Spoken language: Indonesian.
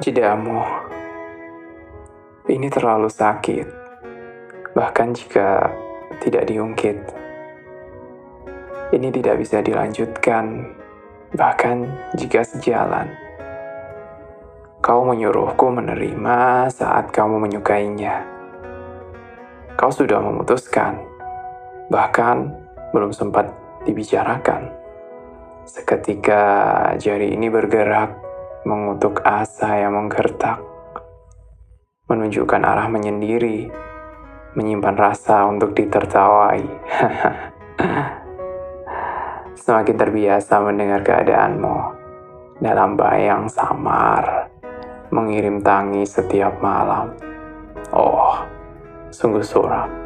Jedamu. Ini terlalu sakit. Bahkan jika tidak diungkit. Ini tidak bisa dilanjutkan, bahkan jika sejalan. Kau menyuruhku menerima saat kamu menyukainya. Kau sudah memutuskan, bahkan belum sempat dibicarakan. Seketika jari ini bergerak, mengutuk asa yang menggertak, menunjukkan arah menyendiri, menyimpan rasa untuk ditertawai. Semakin terbiasa mendengar keadaanmu dalam bayang samar, mengirim tangis setiap malam. Oh, sungguh suram.